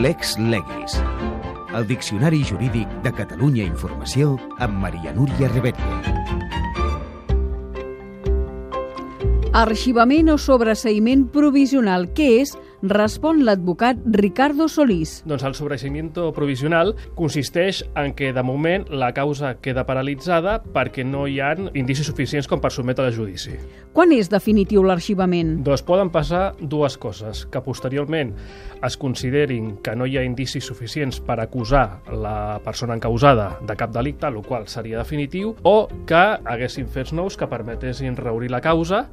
Lex Legis. El Diccionari Jurídic de Catalunya Informació amb Maria Núria Rebetlla. Arxivament o sobreseïment provisional. Què és? Respon l'advocat Ricardo Solís. Doncs el sobreseimiento provisional consisteix en que, de moment, la causa queda paralitzada perquè no hi ha indicis suficients com per sotmetre a judici. Quan és definitiu l'arxivament? Doncs poden passar dues coses. Que posteriorment es considerin que no hi ha indicis suficients per acusar la persona encausada de cap delicte, el qual seria definitiu, o que haguessin fets nous que permetessin reobrir la causa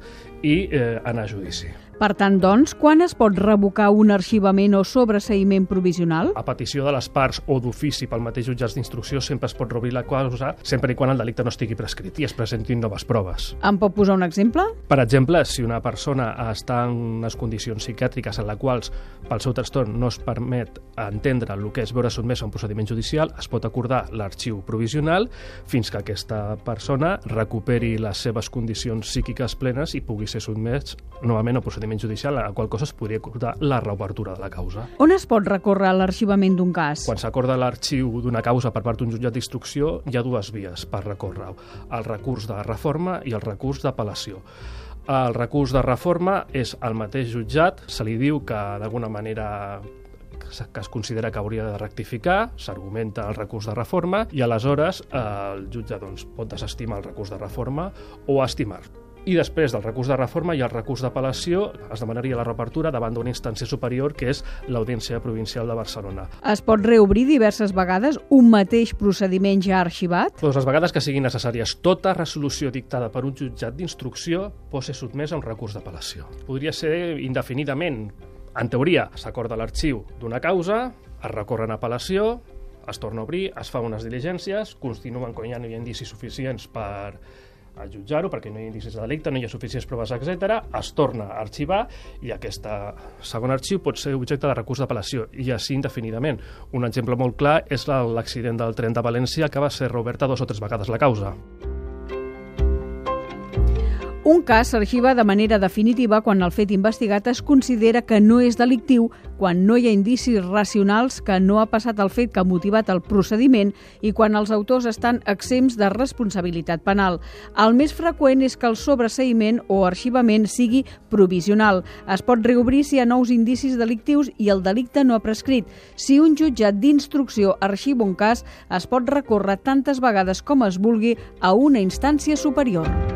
i eh, anar a judici. Per tant, doncs, quan es pot revocar un arxivament o sobreseïment provisional? A petició de les parts o d'ofici pel mateix jutjat d'instrucció sempre es pot reobrir la causa sempre i quan el delicte no estigui prescrit i es presentin noves proves. Em pot posar un exemple? Per exemple, si una persona està en unes condicions psiquiàtriques en les quals pel seu trastorn no es permet entendre el que és veure sotmès a un procediment judicial, es pot acordar l'arxiu provisional fins que aquesta persona recuperi les seves condicions psíquiques plenes i pugui ser sotmès novament a un procediment judicial, a la qual cosa es podria acordar la reobertura de la causa. On es pot recórrer l'arxivament d'un cas? Quan s'acorda l'arxiu d'una causa per part d'un jutjat d'instrucció, hi ha dues vies per recórrer el recurs de reforma i el recurs d'apel·lació. El recurs de reforma és el mateix jutjat, se li diu que d'alguna manera que es considera que hauria de rectificar, s'argumenta el recurs de reforma i aleshores eh, el jutge doncs, pot desestimar el recurs de reforma o estimar i després del recurs de reforma i el recurs d'apel·lació es demanaria la reapertura davant d'una instància superior que és l'Audiència Provincial de Barcelona. Es pot reobrir diverses vegades un mateix procediment ja arxivat? Doncs les vegades que siguin necessàries. Tota resolució dictada per un jutjat d'instrucció pot ser sotmesa a un recurs d'apel·lació. Podria ser indefinidament. En teoria, s'acorda l'arxiu d'una causa, es recorre en apel·lació, es torna a obrir, es fa unes diligències, continuen quan ja no hi ha indicis suficients per a jutjar-ho perquè no hi ha indicis de delicte, no hi ha suficients proves, etc. es torna a arxivar i aquest segon arxiu pot ser objecte de recurs d'apel·lació i així indefinidament. Un exemple molt clar és l'accident del tren de València que va ser reoberta dos o tres vegades la causa. Un cas s'arxiva de manera definitiva quan el fet investigat es considera que no és delictiu, quan no hi ha indicis racionals que no ha passat el fet que ha motivat el procediment i quan els autors estan exempts de responsabilitat penal. El més freqüent és que el sobreseïment o arxivament sigui provisional. Es pot reobrir si hi ha nous indicis delictius i el delicte no ha prescrit. Si un jutjat d'instrucció arxiva un cas, es pot recórrer tantes vegades com es vulgui a una instància superior.